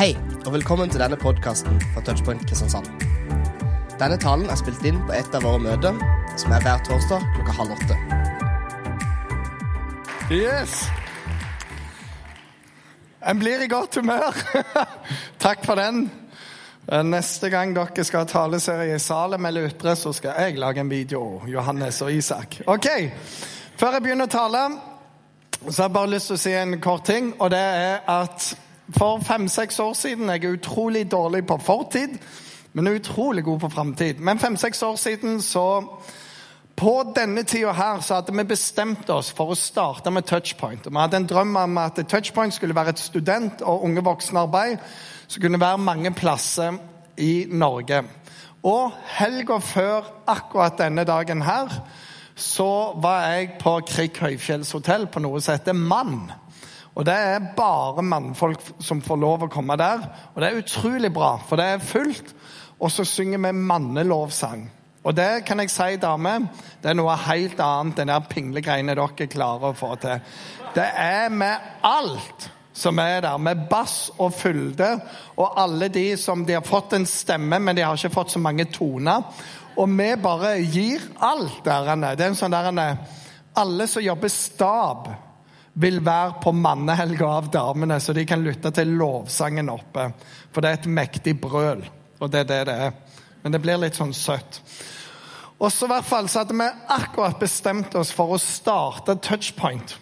Hei, og velkommen til denne podkasten fra Touchpoint Kristiansand. Denne talen er spilt inn på et av våre møter, som er hver torsdag klokka halv åtte. Yes! En blir i godt humør. Takk for den. Neste gang dere skal ha taleserie i Salem eller Ytre, så skal jeg lage en video. Johannes og Isak. Ok, Før jeg begynner å tale, så har jeg bare lyst til å si en kort ting. Og det er at for fem-seks år siden Jeg er utrolig dårlig på fortid, men utrolig god på framtid. Men fem-seks år siden så På denne tida her så hadde vi bestemt oss for å starte med Touchpoint. Vi hadde en drøm om at Touchpoint skulle være et student- og unge voksne-arbeid som kunne være mange plasser i Norge. Og helga før akkurat denne dagen her så var jeg på Krik høyfjellshotell på noe som heter Mann. Og Det er bare mannfolk som får lov å komme der. Og det er utrolig bra, for det er fullt. Og så synger vi mannelovsang. Og det kan jeg si, dame, det er noe helt annet enn de pinglegreiene dere klarer å få til. Det er med alt som er der, med bass og fylde, og alle de som de har fått en stemme, men de har ikke fått så mange toner. Og vi bare gir alt der. Det er en sånn der Alle som jobber stab vil være på mannehelga av damene, så de kan lytte til lovsangen oppe. For det er et mektig brøl, og det er det det er. Men det blir litt sånn søtt. Og så hvert fall så hadde vi akkurat bestemt oss for å starte Touchpoint.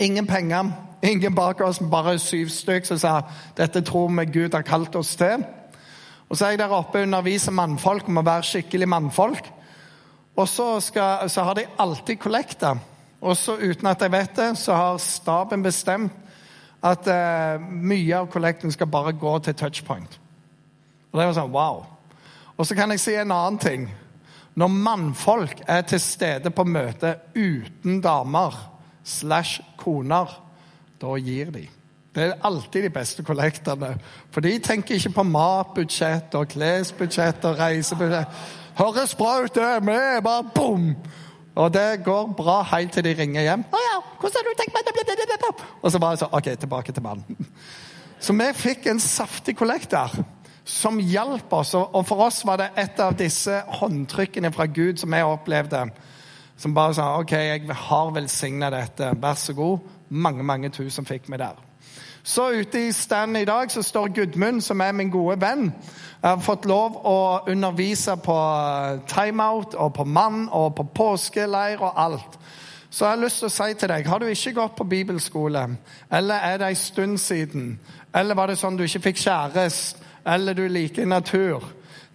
Ingen penger, ingen bak oss, bare syv stykker som sa dette tror vi Gud har kalt oss til. Og så er jeg der oppe og underviser mannfolk om å være skikkelig mannfolk. Og så, skal, så har de alltid kollekter. Og så uten at jeg vet det, så har staben bestemt at eh, mye av kollekten skal bare gå til touchpoint. Og det var sånn wow. Og så kan jeg si en annen ting. Når mannfolk er til stede på møte uten damer slash koner, da gir de. Det er alltid de beste kollektene. For de tenker ikke på matbudsjett og klesbudsjett og reisebudsjett. Høres bra ut, det! Vi bare bom! Og det går bra helt til de ringer hjem. 'Å ja, hvordan har du tenkt meg?' Og så bare så, OK, tilbake til mannen. Så vi fikk en saftig kollekt der som hjalp oss. Og for oss var det et av disse håndtrykkene fra Gud som vi opplevde. Som bare sa OK, jeg har velsigna dette. Vær så god. Mange, mange tusen fikk vi der. Så ute i stand i dag så står Gudmund, som er min gode venn. Jeg har fått lov å undervise på eh, timeout og på mann og på påskeleir og alt. Så jeg har lyst til å si til deg, har du ikke gått på bibelskole, eller er det en stund siden, eller var det sånn du ikke fikk kjæreste, eller du liker natur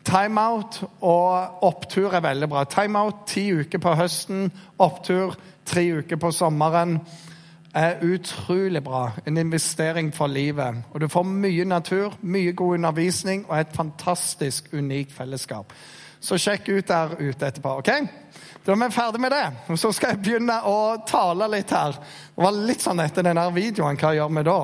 Timeout og opptur er veldig bra. Timeout ti uker på høsten, opptur tre uker på sommeren er utrolig bra. En investering for livet. Og Du får mye natur, mye god undervisning og et fantastisk, unikt fellesskap. Så sjekk ut der ute etterpå. ok? Da er vi ferdig med det. Og Så skal jeg begynne å tale litt her. Det var litt sånn etter denne videoen. Hva gjør vi da?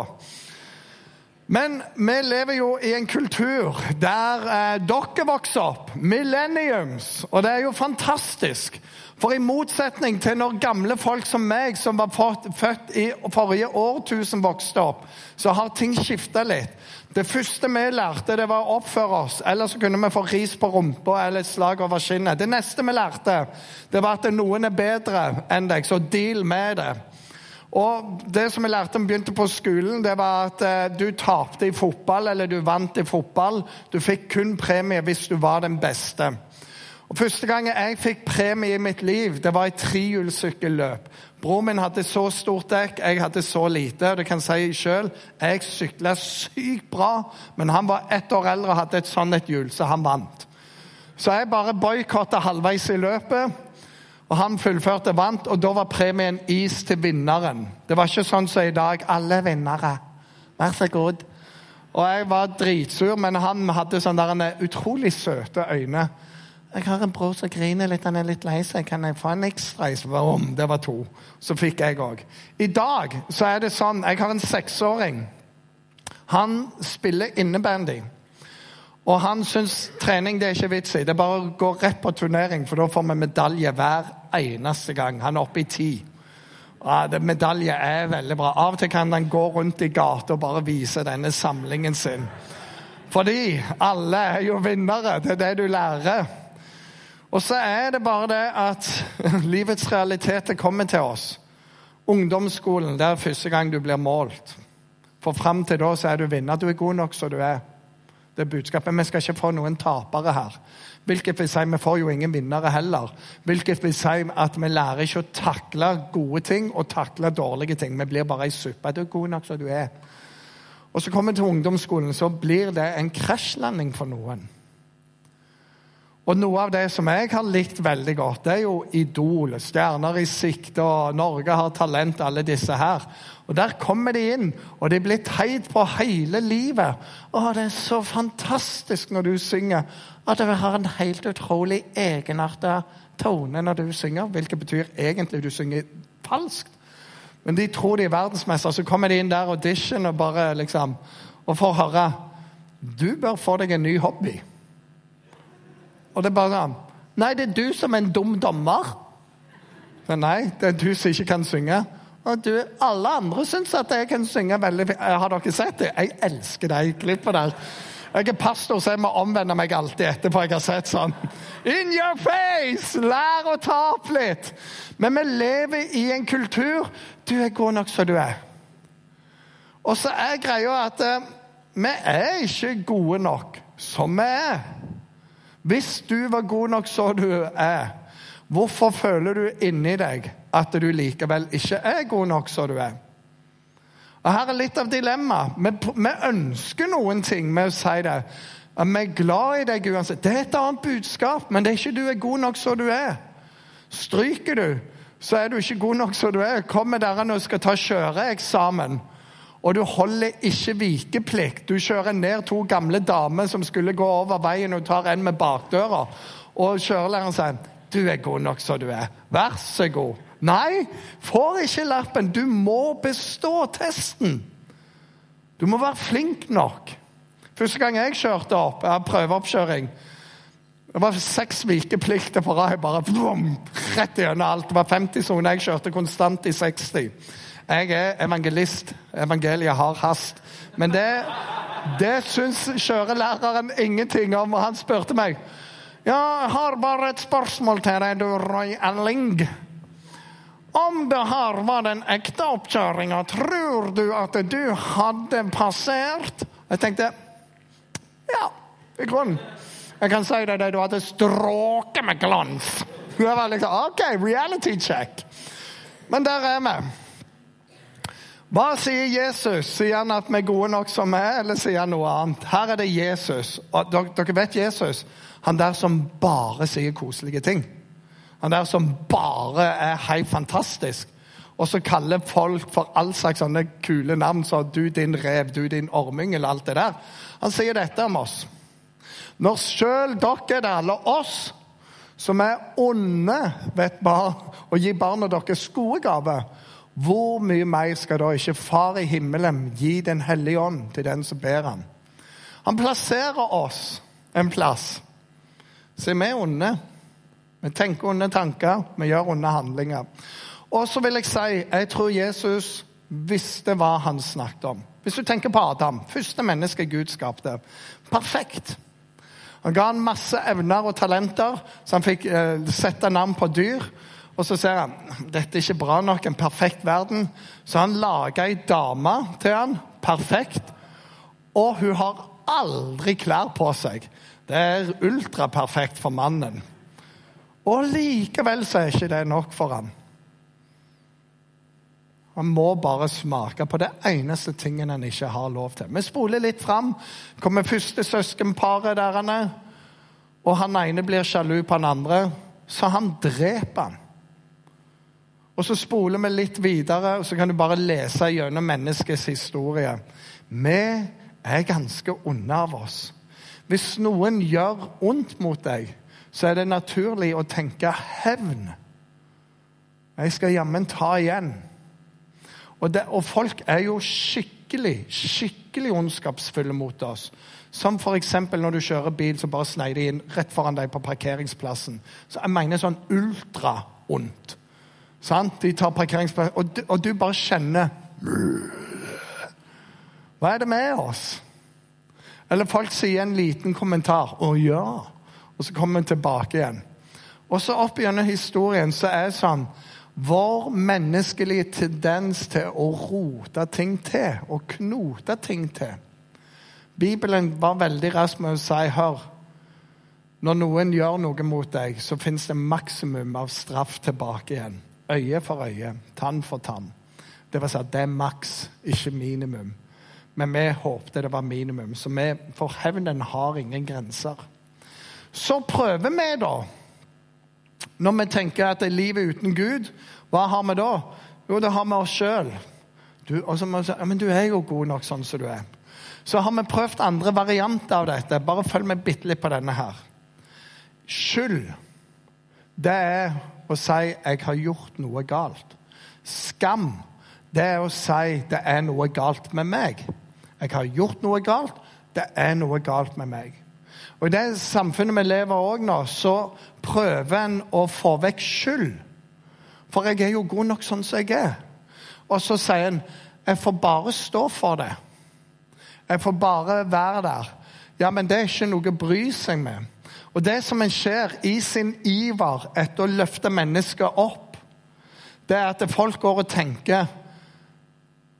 Men vi lever jo i en kultur der eh, dere vokser opp, millenniums, og det er jo fantastisk. For i motsetning til når gamle folk som meg, som var født i forrige årtusen, vokste opp, så har ting skifta litt. Det første vi lærte, det var å oppføre oss. Ellers kunne vi få ris på rumpa eller et slag over skinnet. Det neste vi lærte, det var at noen er bedre enn deg, så deal med det. Og Det som jeg lærte da vi begynte på skolen, det var at eh, du tapte i fotball eller du vant i fotball. Du fikk kun premie hvis du var den beste. Og Første gang jeg fikk premie i mitt liv, det var i trihjulssykkelløp. Broren min hadde så stort dekk, jeg hadde så lite. og det kan si selv, Jeg sykla sykt bra, men han var ett år eldre og hadde et sånt et hjul, så han vant. Så jeg bare boikotta halvveis i løpet. Og Han fullførte, vant, og da var premien is til vinneren. Det var ikke sånn som i dag. Alle vinnere. Vær så god. Og jeg var dritsur, men han hadde sånne utrolig søte øyne. Jeg har en bror som griner litt, han er litt lei seg. Kan jeg få en ekstra? Om, det var to. Så fikk jeg òg. I dag så er det sånn Jeg har en seksåring. Han spiller innebandy. Og han syns trening det er ikke vits i. Det er bare å gå rett på turnering, for da får vi medalje hver eneste gang. Han er oppe i ti. Ja, det, Medalje er veldig bra. Av og til kan han gå rundt i gata og bare vise denne samlingen sin. Fordi alle er jo vinnere. Det er det du lærer. Og så er det bare det at livets realiteter kommer til oss. Ungdomsskolen, det er første gang du blir målt. For fram til da så er du vinner. Du er god nok som du er. Det er budskapet. Vi skal ikke få noen tapere her. Hvilket vil si vi får jo ingen vinnere heller. Hvilket vil si at vi lærer ikke å takle gode ting og takle dårlige ting. Vi blir bare ei suppe. Du er god nok som du er. Og så kommer vi til ungdomsskolen, så blir det en krasjlanding for noen. Og Noe av det som jeg har likt veldig godt, det er jo Idol, Stjerner i sikte og Norge har talent, alle disse her. Og Der kommer de inn, og de blir teit på hele livet. Å, Det er så fantastisk når du synger, at du har en helt utrolig egenarta tone når du synger. Hvilket betyr egentlig du synger falskt. Men de tror de er verdensmester, Så kommer de inn der audition og bare liksom Og får høre Du bør få deg en ny hobby. Og det bare han. Nei, det er du som er en dum dommer. Nei, det er du som ikke kan synge. Og du, Alle andre syns at jeg kan synge veldig fint. Har dere sett det? Jeg elsker de klippene der. Jeg er pastor, så jeg må omvende meg alltid etterpå jeg har sett sånn. In your face! Lær å ta opp litt! Men vi lever i en kultur Du er god nok som du er. Og så er greia at eh, vi er ikke gode nok som vi er. Hvis du var god nok som du er, hvorfor føler du inni deg at du likevel ikke er god nok som du er? Og Her er litt av dilemmaet. Vi, vi, ønsker noen ting med å si det. Vi er glad i deg uansett. Det er et annet budskap, men det er ikke du er god nok som du er. Stryker du, så er du ikke god nok som du er. Kommer dere og skal ta kjøreeksamen, og du holder ikke vikeplikt. Du kjører ned to gamle damer som skulle gå over veien, og tar en med bakdøra. Og kjørelæreren sier du er god nok som du er. Vær så god. Nei, får ikke lappen. Du må bestå testen. Du må være flink nok. Første gang jeg kjørte opp, jeg prøveoppkjøring Det var seks vikeplikter på rad. bare vroom, Rett gjennom alt. Det var 50 soner. Jeg kjørte konstant i 60. Jeg er evangelist. Evangeliet har hast. Men det, det syns kjørelæreren ingenting om, og han spurte meg ja, jeg har bare et spørsmål til deg, du Roy Elling. Om det her var den ekte oppkjøringa, tror du at du hadde passert? Jeg tenkte ja, i grunnen. Jeg kan si deg det, du hadde stråket med glans. Det var liksom, OK, reality check. Men der er vi. Hva sier Jesus? Sier han at vi er gode nok som vi er, eller sier han noe annet? Her er det Jesus. Og dere vet Jesus. Han der som bare sier koselige ting. Han der som bare er helt fantastisk. Og så kaller folk for all slags sånne kule navn som du din rev, du din orming, eller alt det der. Han sier dette om oss. Når sjøl dere, det alle oss, som er onde, vet hva, og gir barna deres gode gaver, hvor mye mer skal da ikke Far i himmelen gi Den hellige ånd til den som ber ham? Han plasserer oss en plass. Så vi er onde. Vi tenker onde tanker, vi gjør onde handlinger. Og så vil jeg si jeg tror Jesus visste hva han snakket om. Hvis du tenker på Adam, første menneske Gud skapte. Perfekt. Han ga han masse evner og talenter, så han fikk eh, sette navn på dyr. Og så ser han dette er ikke bra nok, en perfekt verden. Så han lager ei dame til han, perfekt. Og hun har aldri klær på seg. Det er ultraperfekt for mannen. Og likevel så er ikke det nok for han. Han må bare smake på det eneste tingen han ikke har lov til. Vi spoler litt fram. Kommer første søskenparet der han er. Og han ene blir sjalu på han andre, så han dreper han. Og Så spoler vi litt videre, og så kan du bare lese gjennom menneskets historie. Vi er ganske onde av oss. Hvis noen gjør ondt mot deg, så er det naturlig å tenke hevn. Jeg skal jammen ta igjen. Og, det, og, folk er jo skikkelig, skikkelig ondskapsfulle mot oss. Som f.eks. når du kjører bil, så bare sneier de inn rett foran deg på parkeringsplassen. Så jeg mener sånn ultra-ondt. Sant? De tar parkeringsplass, og, du- og du bare kjenner Hva er det med oss? Eller folk sier en liten kommentar. 'Å ja.' Og så kommer vi tilbake igjen. Og så opp gjennom historien så er det sånn Vår menneskelige tendens til å rote ting til og knote ting til. Bibelen var veldig rask med å si hør, når noen gjør noe mot deg, så fins det maksimum av straff tilbake igjen. Øye for øye, tann for tann. Det vil si at det er maks, ikke minimum. Men vi håpte det var minimum, så vi, for hevnen har ingen grenser. Så prøver vi, da. Når vi tenker at det er livet uten Gud, hva har vi da? Jo, det har vi oss sjøl. Ja, men du er jo god nok sånn som du er. Så har vi prøvd andre varianter av dette. Bare følg med bitte litt på denne her. Skyld, det er å si 'jeg har gjort noe galt'. Skam, det er å si 'det er noe galt med meg'. Jeg har gjort noe galt, det er noe galt med meg. Og I det samfunnet vi lever òg nå, så prøver en å få vekk skyld. For jeg er jo god nok sånn som jeg er. Og så sier en 'jeg får bare stå for det'. Jeg får bare være der. Ja, men det er ikke noe å bry seg med. Og det som en ser i sin iver etter å løfte mennesker opp, det er at folk går og tenker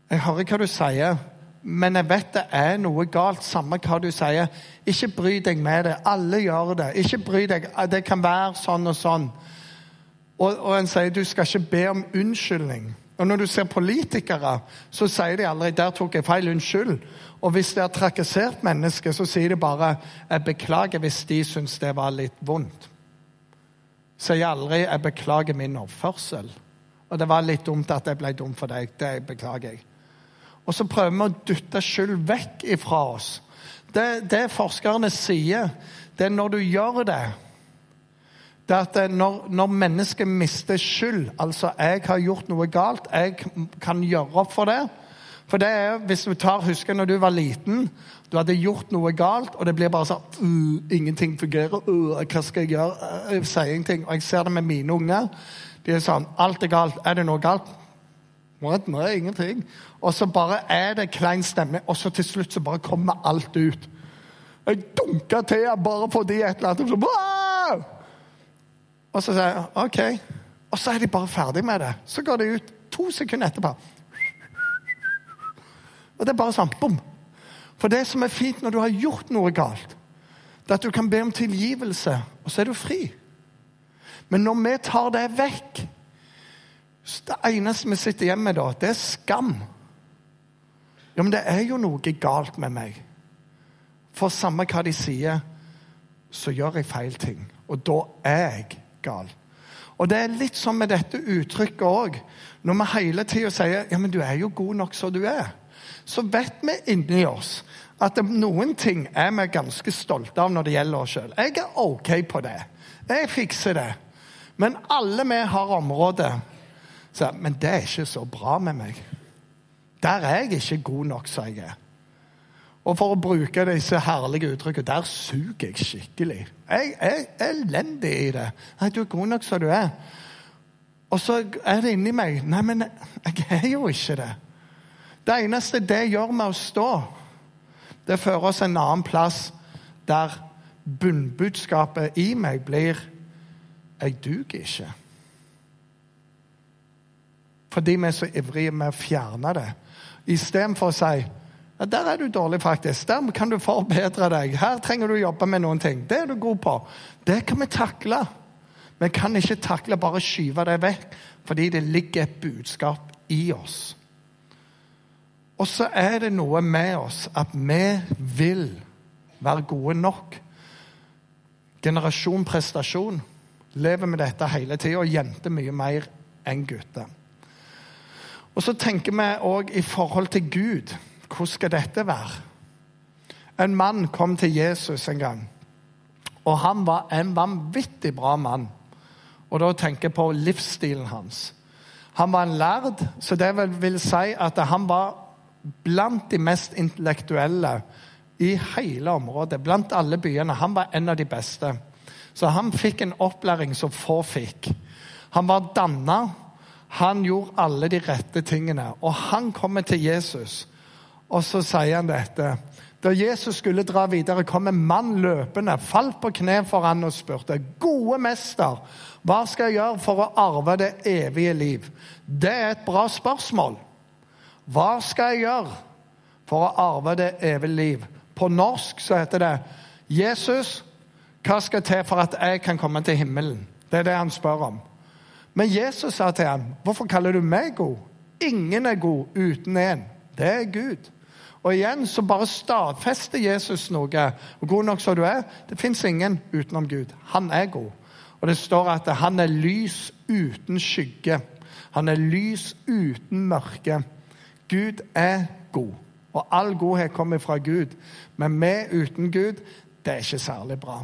Jeg hører hva du sier, men jeg vet det er noe galt, samme hva du sier. Ikke bry deg med det. Alle gjør det. Ikke bry deg. Det kan være sånn og sånn. Og, og en sier du skal ikke be om unnskyldning. Og Når du ser politikere, så sier de aldri 'der tok jeg feil, unnskyld'. Og hvis det har trakassert mennesker, så sier de bare 'jeg beklager hvis de syns det var litt vondt'. Sier aldri 'jeg beklager min oppførsel'. Og det var litt dumt at jeg ble dum for deg. Det beklager jeg. Og så prøver vi å dytte skyld vekk ifra oss. Det, det forskerne sier, det er når du gjør det det at når, når mennesket mister skyld, altså jeg har gjort noe galt, jeg kan gjøre opp for det For det er, hvis du tar, husker når du var liten, du hadde gjort noe galt, og det blir bare sånn uh, Ingenting fungerer. Uh, hva skal jeg gjøre? Uh, jeg sier ingenting. Og jeg ser det med mine unger. De er sånn Alt er galt. Er det noe galt? What? Nei, ingenting. Og så bare er det klein stemme, og så til slutt så bare kommer alt ut. Jeg dunker til bare fordi et eller annet så! Og så sier jeg OK. Og så er de bare ferdig med det. Så går det ut to sekunder etterpå. Og det er bare sånn bom. For det som er fint når du har gjort noe galt, det er at du kan be om tilgivelse, og så er du fri. Men når vi tar det vekk Det eneste vi sitter igjen med da, det er skam. Ja, men det er jo noe galt med meg. For samme hva de sier, så gjør jeg feil ting. Og da er jeg gal. Og det er litt sånn med dette uttrykket òg. Når vi hele tida sier ja, men du er jo god nok som du er, så vet vi inni oss at noen ting er vi ganske stolte av når det gjelder oss sjøl. Jeg er OK på det. Jeg fikser det. Men alle vi har områder så, Men det er ikke så bra med meg. Der er jeg ikke god nok som jeg er. Og for å bruke disse herlige uttrykkene der suger jeg skikkelig. Jeg er elendig i det. Nei, du er god nok som du er. Og så er det inni meg Nei, men jeg er jo ikke det. Det eneste det gjør med å stå, det fører oss en annen plass der bunnbudskapet i meg blir Jeg duger ikke. Fordi vi er så ivrige med å fjerne det. Istedenfor å si ja, der er du dårlig, faktisk. Der kan du forbedre deg. Her trenger du jobbe med noen ting. Det er du god på. Det kan vi takle. Vi kan ikke takle bare skyve det vekk, fordi det ligger et budskap i oss. Og så er det noe med oss at vi vil være gode nok. Generasjon prestasjon. Lever med dette hele tida, og jenter mye mer enn gutter. Og så tenker vi òg i forhold til Gud. Hvordan skal dette være? En mann kom til Jesus en gang, og han var en vanvittig bra mann. Og da tenker jeg på livsstilen hans. Han var en lærd, så det vil si at han var blant de mest intellektuelle i hele området. Blant alle byene. Han var en av de beste. Så han fikk en opplæring som få fikk. Han var danna, Han gjorde alle de rette tingene. Og han kommer til Jesus, og så sier han dette. Da Jesus skulle dra videre, kom en mann løpende, falt på kne for han og spurte, 'Gode mester, hva skal jeg gjøre for å arve det evige liv?' Det er et bra spørsmål. Hva skal jeg gjøre for å arve det evige liv? På norsk så heter det, 'Jesus, hva skal til for at jeg kan komme til himmelen?' Det er det han spør om. Men Jesus sa til ham, 'Hvorfor kaller du meg god?' Ingen er god uten én. Det er Gud. Og igjen så bare stadfester Jesus noe. Og god nok som du er, det fins ingen utenom Gud. Han er god. Og det står at han er lys uten skygge. Han er lys uten mørke. Gud er god. Og all godhet kommer fra Gud. Men vi uten Gud, det er ikke særlig bra.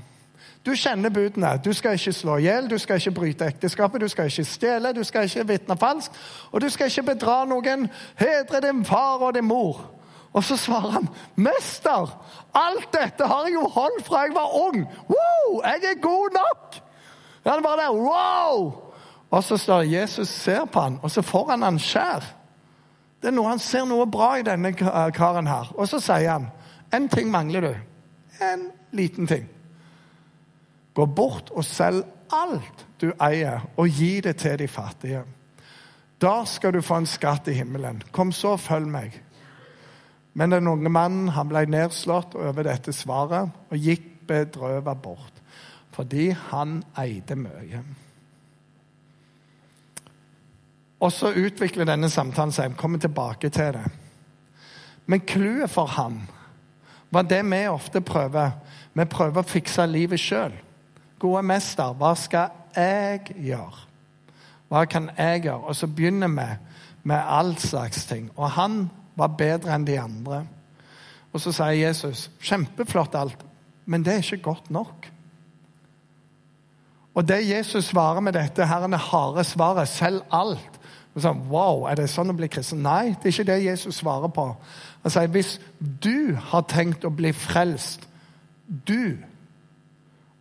Du kjenner budene. Du skal ikke slå i hjel, du skal ikke bryte ekteskapet, du skal ikke stjele, du skal ikke vitne falskt, og du skal ikke bedra noen. Hedre din far og din mor. Og så svarer han, 'Mester, alt dette har jeg jo holdt fra jeg var ung.' Wow, jeg er god nok! Han bare der, wow! Og så står Jesus ser på han, og så får han han skjær. Det er noe, Han ser noe bra i denne karen her. Og så sier han, 'En ting mangler du. En liten ting.' Gå bort og selg alt du eier, og gi det til de fattige. Da skal du få en skatt i himmelen. Kom så, følg meg. Men den unge mannen han ble nedslått over dette svaret og gikk bedrøvet bort, fordi han eide mye. Og så utvikler denne samtalen seg. Kommer tilbake til det. Men clouet for ham var det vi ofte prøver. Vi prøver å fikse livet sjøl. Gode mester, hva skal jeg gjøre? Hva kan jeg gjøre? Og så begynner vi med all slags ting. Og han var bedre enn de andre. Og så sier Jesus, 'Kjempeflott alt, men det er ikke godt nok'. Og det Jesus svarer med dette, her er det harde svaret, 'selg alt'. Og så, wow, Er det sånn å bli kristen? Nei, det er ikke det Jesus svarer på. Han sier hvis du har tenkt å bli frelst, du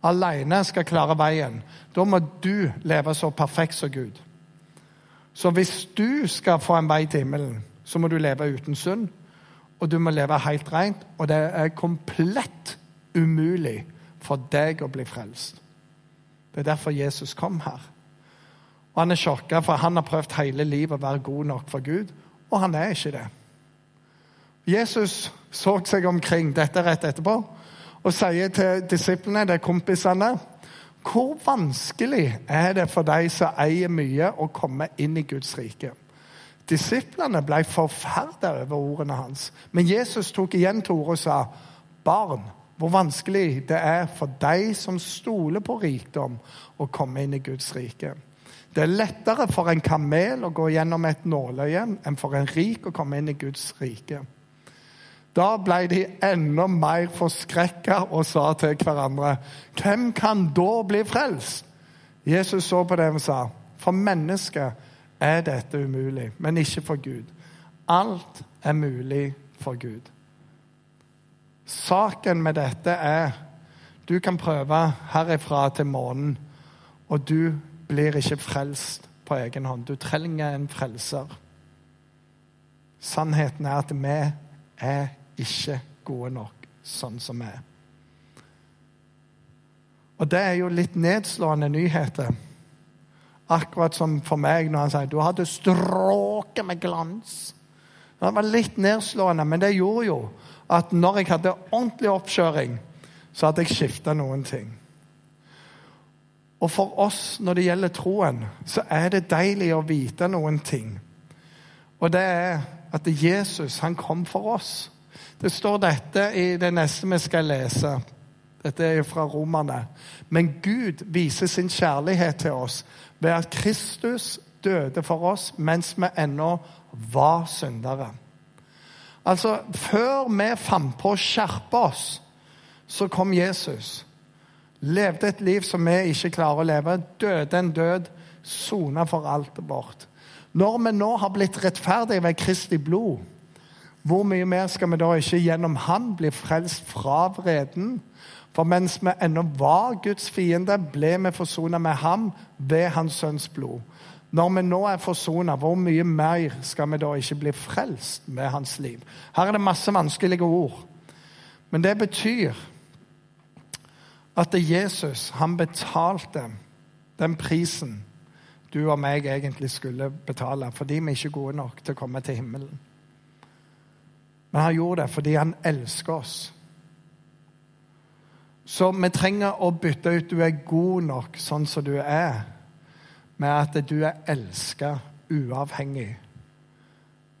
alene skal klare veien, da må du leve så perfekt som Gud. Så hvis du skal få en vei til himmelen, så må du leve uten synd, og du må leve helt rent. Og det er komplett umulig for deg å bli frelst. Det er derfor Jesus kom her. Og Han er sjokka, for han har prøvd hele livet å være god nok for Gud, og han er ikke det. Jesus så seg omkring dette rett etterpå og sier til disiplene, er kompisene Hvor vanskelig er det for de som eier mye, å komme inn i Guds rike? Disiplene ble forferda over ordene hans. Men Jesus tok igjen til orde og sa, 'Barn, hvor vanskelig det er for deg som stoler på rikdom, å komme inn i Guds rike.' Det er lettere for en kamel å gå gjennom et nåløye enn for en rik å komme inn i Guds rike. Da ble de enda mer forskrekka og sa til hverandre, 'Hvem kan da bli frelst?' Jesus så på dem og sa, 'For mennesket er dette umulig, men ikke for Gud. Alt er mulig for Gud. Saken med dette er du kan prøve herifra til månen, og du blir ikke frelst på egen hånd. Du trenger en frelser. Sannheten er at vi er ikke gode nok sånn som vi er. Og det er jo litt nedslående nyheter. Akkurat som for meg når han sier du hadde stråket med glans. Det var litt nedslående, men det gjorde jo at når jeg hadde ordentlig oppkjøring, så hadde jeg skifta noen ting. Og for oss, når det gjelder troen, så er det deilig å vite noen ting. Og det er at Jesus, han kom for oss. Det står dette i det neste vi skal lese. Dette er fra romerne. Men Gud viser sin kjærlighet til oss ved at Kristus døde for oss mens vi ennå var syndere. Altså, Før vi fant på å skjerpe oss, så kom Jesus. Levde et liv som vi ikke klarer å leve. Døde en død, sona for alt vårt. Når vi nå har blitt rettferdige ved Kristi blod, hvor mye mer skal vi da ikke gjennom Han bli frelst fra vreden? For mens vi ennå var Guds fiende, ble vi forsona med ham ved hans sønns blod. Når vi nå er forsona, hvor mye mer skal vi da ikke bli frelst med hans liv? Her er det masse vanskelige ord. Men det betyr at Jesus han betalte den prisen du og meg egentlig skulle betale, fordi vi ikke er gode nok til å komme til himmelen. Men han gjorde det fordi han elsker oss. Så vi trenger å bytte ut 'du er god nok sånn som du er', med at du er elska uavhengig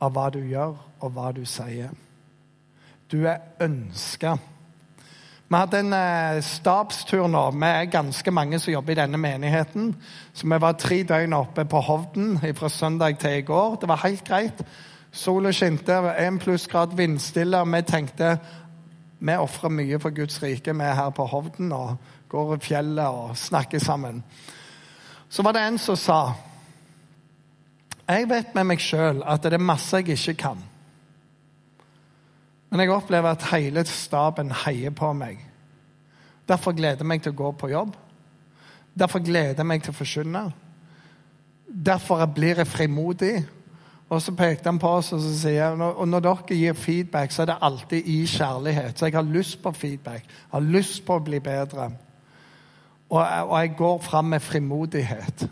av hva du gjør og hva du sier. Du er ønska. Vi hadde en eh, stabstur nå. Vi er ganske mange som jobber i denne menigheten. Så vi var tre døgn oppe på Hovden fra søndag til i går. Det var helt greit. Sola skinte, én plussgrad vindstille. Vi tenkte vi ofrer mye for Guds rike. Vi er her på Hovden og går i fjellet og snakker sammen. Så var det en som sa Jeg vet med meg sjøl at det er masse jeg ikke kan. Men jeg opplever at hele staben heier på meg. Derfor gleder jeg meg til å gå på jobb. Derfor gleder jeg meg til å forkynne. Derfor blir jeg frimodig. Og så pekte han på oss og så sier og når dere gir feedback, så er det alltid i kjærlighet. Så jeg har lyst på feedback. Jeg har lyst på å bli bedre. Og, og jeg går fram med frimodighet.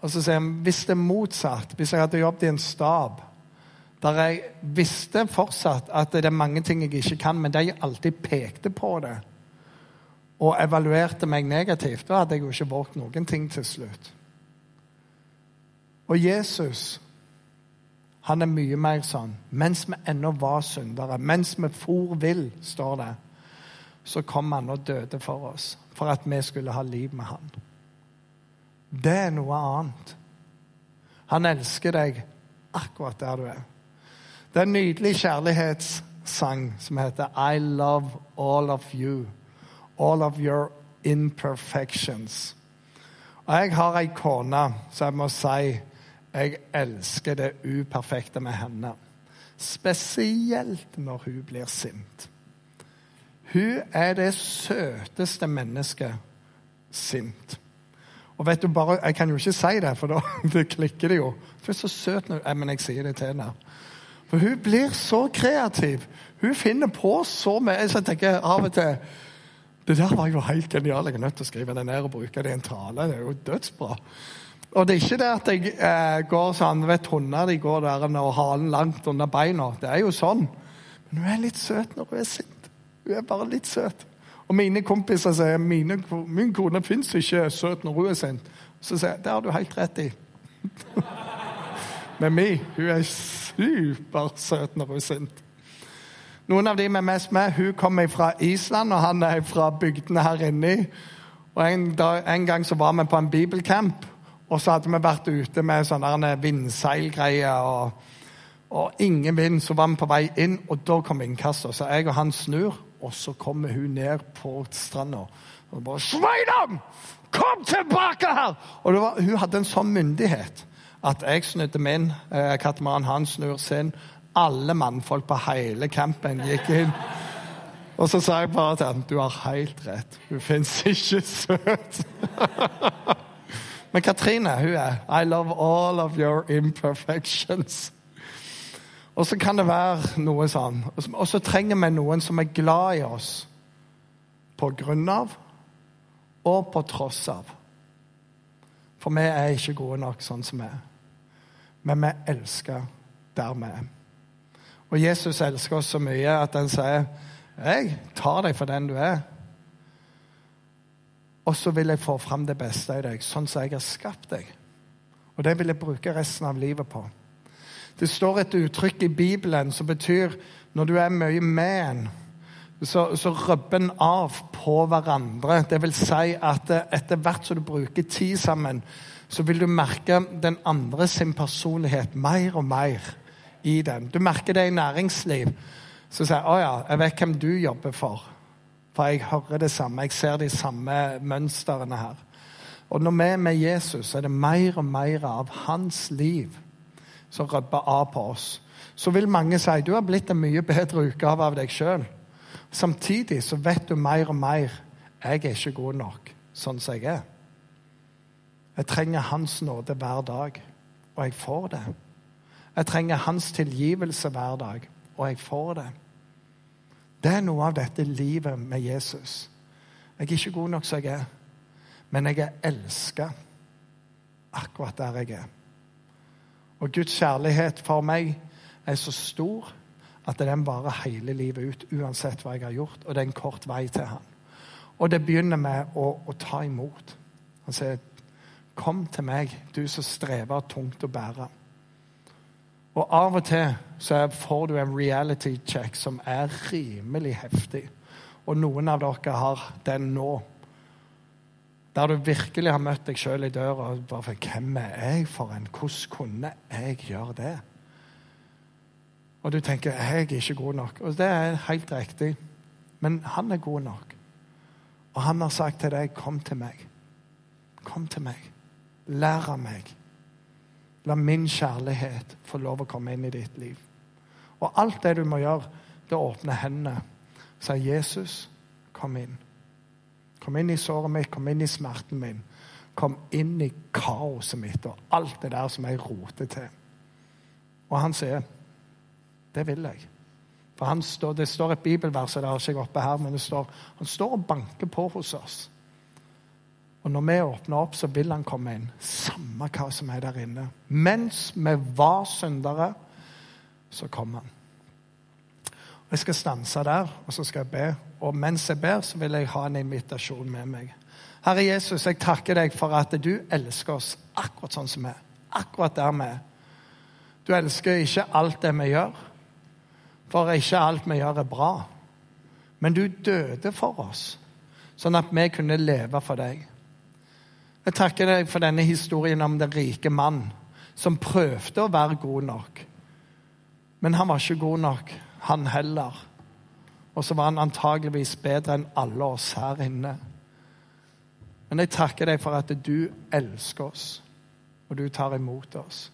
Og så sier han hvis det er motsatt, hvis jeg hadde jobbet i en stab der jeg visste fortsatt at det er mange ting jeg ikke kan, men de alltid pekte på det og evaluerte meg negativt, da hadde jeg jo ikke våget noen ting til slutt. Og Jesus han er mye mer sånn. Mens vi ennå var syndere, mens vi for vill, står det, så kom han og døde for oss, for at vi skulle ha liv med han. Det er noe annet. Han elsker deg akkurat der du er. Det er en nydelig kjærlighetssang som heter I love all of you. All of your imperfections. Og jeg har ei kone så jeg må si jeg elsker det uperfekte med henne. Spesielt når hun blir sint. Hun er det søteste mennesket sint. Og vet du bare, Jeg kan jo ikke si det, for da det klikker det jo. Hun er så søt når, Men jeg sier det til henne. For hun blir så kreativ. Hun finner på så mye. Så jeg tenker av og til Det der var jo helt genialt. Jeg er nødt til å skrive det ned og bruke det i en tale. Det er jo dødsbra. Og det er ikke det at jeg eh, går sånn vet Hunder de går der og halen langt under beina. Det er jo sånn. Men hun er litt søt når hun er sint. Hun er bare litt søt. Og mine kompiser sier mine, min kone fins ikke søt når hun er sint. Så sier jeg det har du helt rett i. Men mi, hun er supersøt når hun er sint. Noen av de vi er mest med, hun kommer fra Island, og han er fra bygdene her inni. Og en, dag, en gang så var vi på en bibelcamp. Og så hadde vi vært ute med sånne vindseilgreier og, og, ingen vind. Så var vi på vei inn, og da kom innkastet. Så jeg og han snur, og så kommer hun ned på stranda. Og bare 'Sveinung! Kom tilbake her!' Og var, Hun hadde en sånn myndighet at jeg snudde min, eh, katamaran han snur sin. Alle mannfolk på hele campen gikk inn. Og så sa jeg bare til ham 'Du har helt rett. Hun fins ikke søt'. Men Katrine hun er I love all of your imperfections. Og så kan det være noe sånn. Og så trenger vi noen som er glad i oss på grunn av og på tross av. For vi er ikke gode nok sånn som vi er. Men vi elsker der vi er. Og Jesus elsker oss så mye at han sier, 'Jeg tar deg for den du er.' Og så vil jeg få fram det beste i deg, sånn som jeg har skapt deg. Og det vil jeg bruke resten av livet på. Det står et uttrykk i Bibelen som betyr når du er mye med en, så, så rubber en av på hverandre. Det vil si at etter hvert som du bruker tid sammen, så vil du merke den andre sin personlighet mer og mer i den. Du merker det i næringsliv. Så sier å ja, jeg vet hvem du jobber for. For jeg hører det samme, jeg ser de samme mønstrene her. Og når vi er med Jesus, så er det mer og mer av hans liv som rubber av på oss. Så vil mange si du har blitt en mye bedre utgave av deg sjøl. Samtidig så vet du mer og mer jeg er ikke god nok sånn som jeg er. Jeg trenger Hans nåde hver dag, og jeg får det. Jeg trenger Hans tilgivelse hver dag, og jeg får det. Det er noe av dette livet med Jesus. Jeg er ikke god nok som jeg er, men jeg er elska akkurat der jeg er. Og Guds kjærlighet for meg er så stor at den varer hele livet ut, uansett hva jeg har gjort. Og det er en kort vei til han. Og det begynner med å, å ta imot. Han sier, 'Kom til meg, du som strever tungt å bære'. Og av og til så får du en reality check som er rimelig heftig. Og noen av dere har den nå. Der du virkelig har møtt deg sjøl i døra og bare for, Hvem er jeg for en? Hvordan kunne jeg gjøre det? Og du tenker jeg er ikke god nok. Og det er helt riktig. Men han er god nok. Og han har sagt til deg, kom til meg. Kom til meg. Lær av meg. La min kjærlighet få lov å komme inn i ditt liv. Og alt det du må gjøre, det er å åpne hendene. Si, 'Jesus, kom inn'. Kom inn i såret mitt, kom inn i smerten min. Kom inn i kaoset mitt og alt det der som jeg roter til. Og han sier, 'Det vil jeg'. For står, Det står et bibelvers, det har ikke oppe her, men det står, han står og banker på hos oss. Og når vi åpner opp, så vil han komme inn. Samme hva som er der inne. Mens vi var syndere, så kom han. Jeg skal stanse der, og så skal jeg be. Og mens jeg ber, så vil jeg ha en invitasjon med meg. Herre Jesus, jeg takker deg for at du elsker oss akkurat sånn som vi er. Akkurat der vi er. Du elsker ikke alt det vi gjør, for ikke alt vi gjør, er bra. Men du døde for oss, sånn at vi kunne leve for deg. Jeg takker deg for denne historien om den rike mann som prøvde å være god nok. Men han var ikke god nok, han heller. Og så var han antageligvis bedre enn alle oss her inne. Men jeg takker deg for at du elsker oss, og du tar imot oss.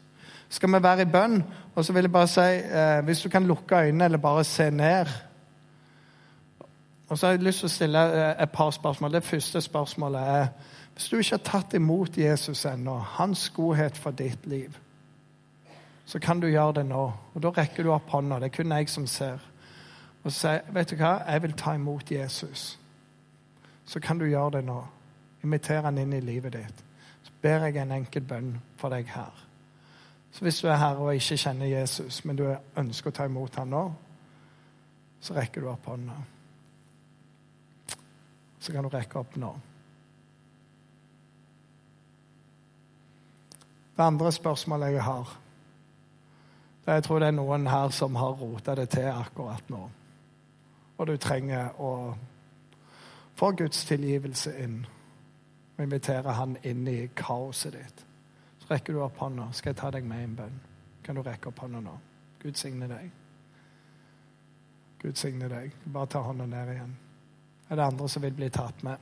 Skal vi være i bønn? Og så vil jeg bare si, eh, hvis du kan lukke øynene eller bare se ned Og så har jeg lyst til å stille eh, et par spørsmål. Det første spørsmålet er hvis du ikke har tatt imot Jesus ennå, hans godhet for ditt liv, så kan du gjøre det nå. Og Da rekker du opp hånda. Det er kun jeg som ser. Og sier vet du hva, jeg vil ta imot Jesus. Så kan du gjøre det nå. Inviter han inn i livet ditt. Så ber jeg en enkel bønn for deg her. Så hvis du er her og ikke kjenner Jesus, men du ønsker å ta imot ham nå, så rekker du opp hånda. Så kan du rekke opp nå. Det andre spørsmålet jeg har, det er jeg tror det er noen her som har rota det til akkurat nå. Og du trenger å få Guds tilgivelse inn og invitere Han inn i kaoset ditt. Så rekker du opp hånda. Skal jeg ta deg med i en bønn? Kan du rekke opp hånda nå? Gud signe deg. Gud signe deg. Bare ta hånda ned igjen. Er det andre som vil bli tatt med?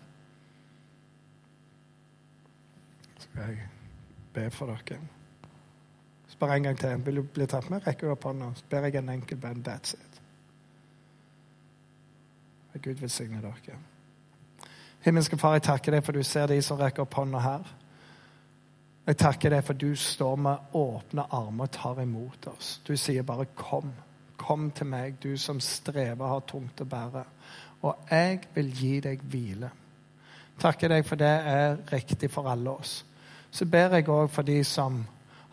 Skal jeg be for dere. Spør en gang til. Vil du bli tatt med? Rekker du opp hånda, så ber jeg en enkel bønn. That's it. og Gud velsigne dere. Himmelske Far, jeg takker deg for du ser de som rekker opp hånda her. Jeg takker deg for du står med åpne armer og tar imot oss. Du sier bare 'kom'. Kom til meg, du som strever har tungt å bære. Og jeg vil gi deg hvile. Takker deg for det er riktig for alle oss så ber jeg òg for de som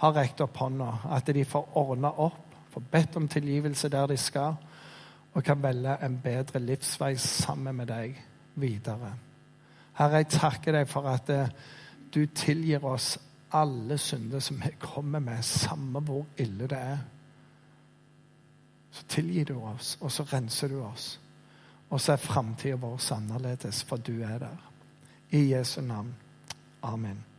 har rekt opp hånda, at de får ordna opp, får bedt om tilgivelse der de skal, og kan velge en bedre livsvei sammen med deg videre. Herre, jeg takker deg for at eh, du tilgir oss alle synder som vi kommer med, samme hvor ille det er. Så tilgir du oss, og så renser du oss. Og så er framtida vår annerledes, for du er der. I Jesu navn. Amen.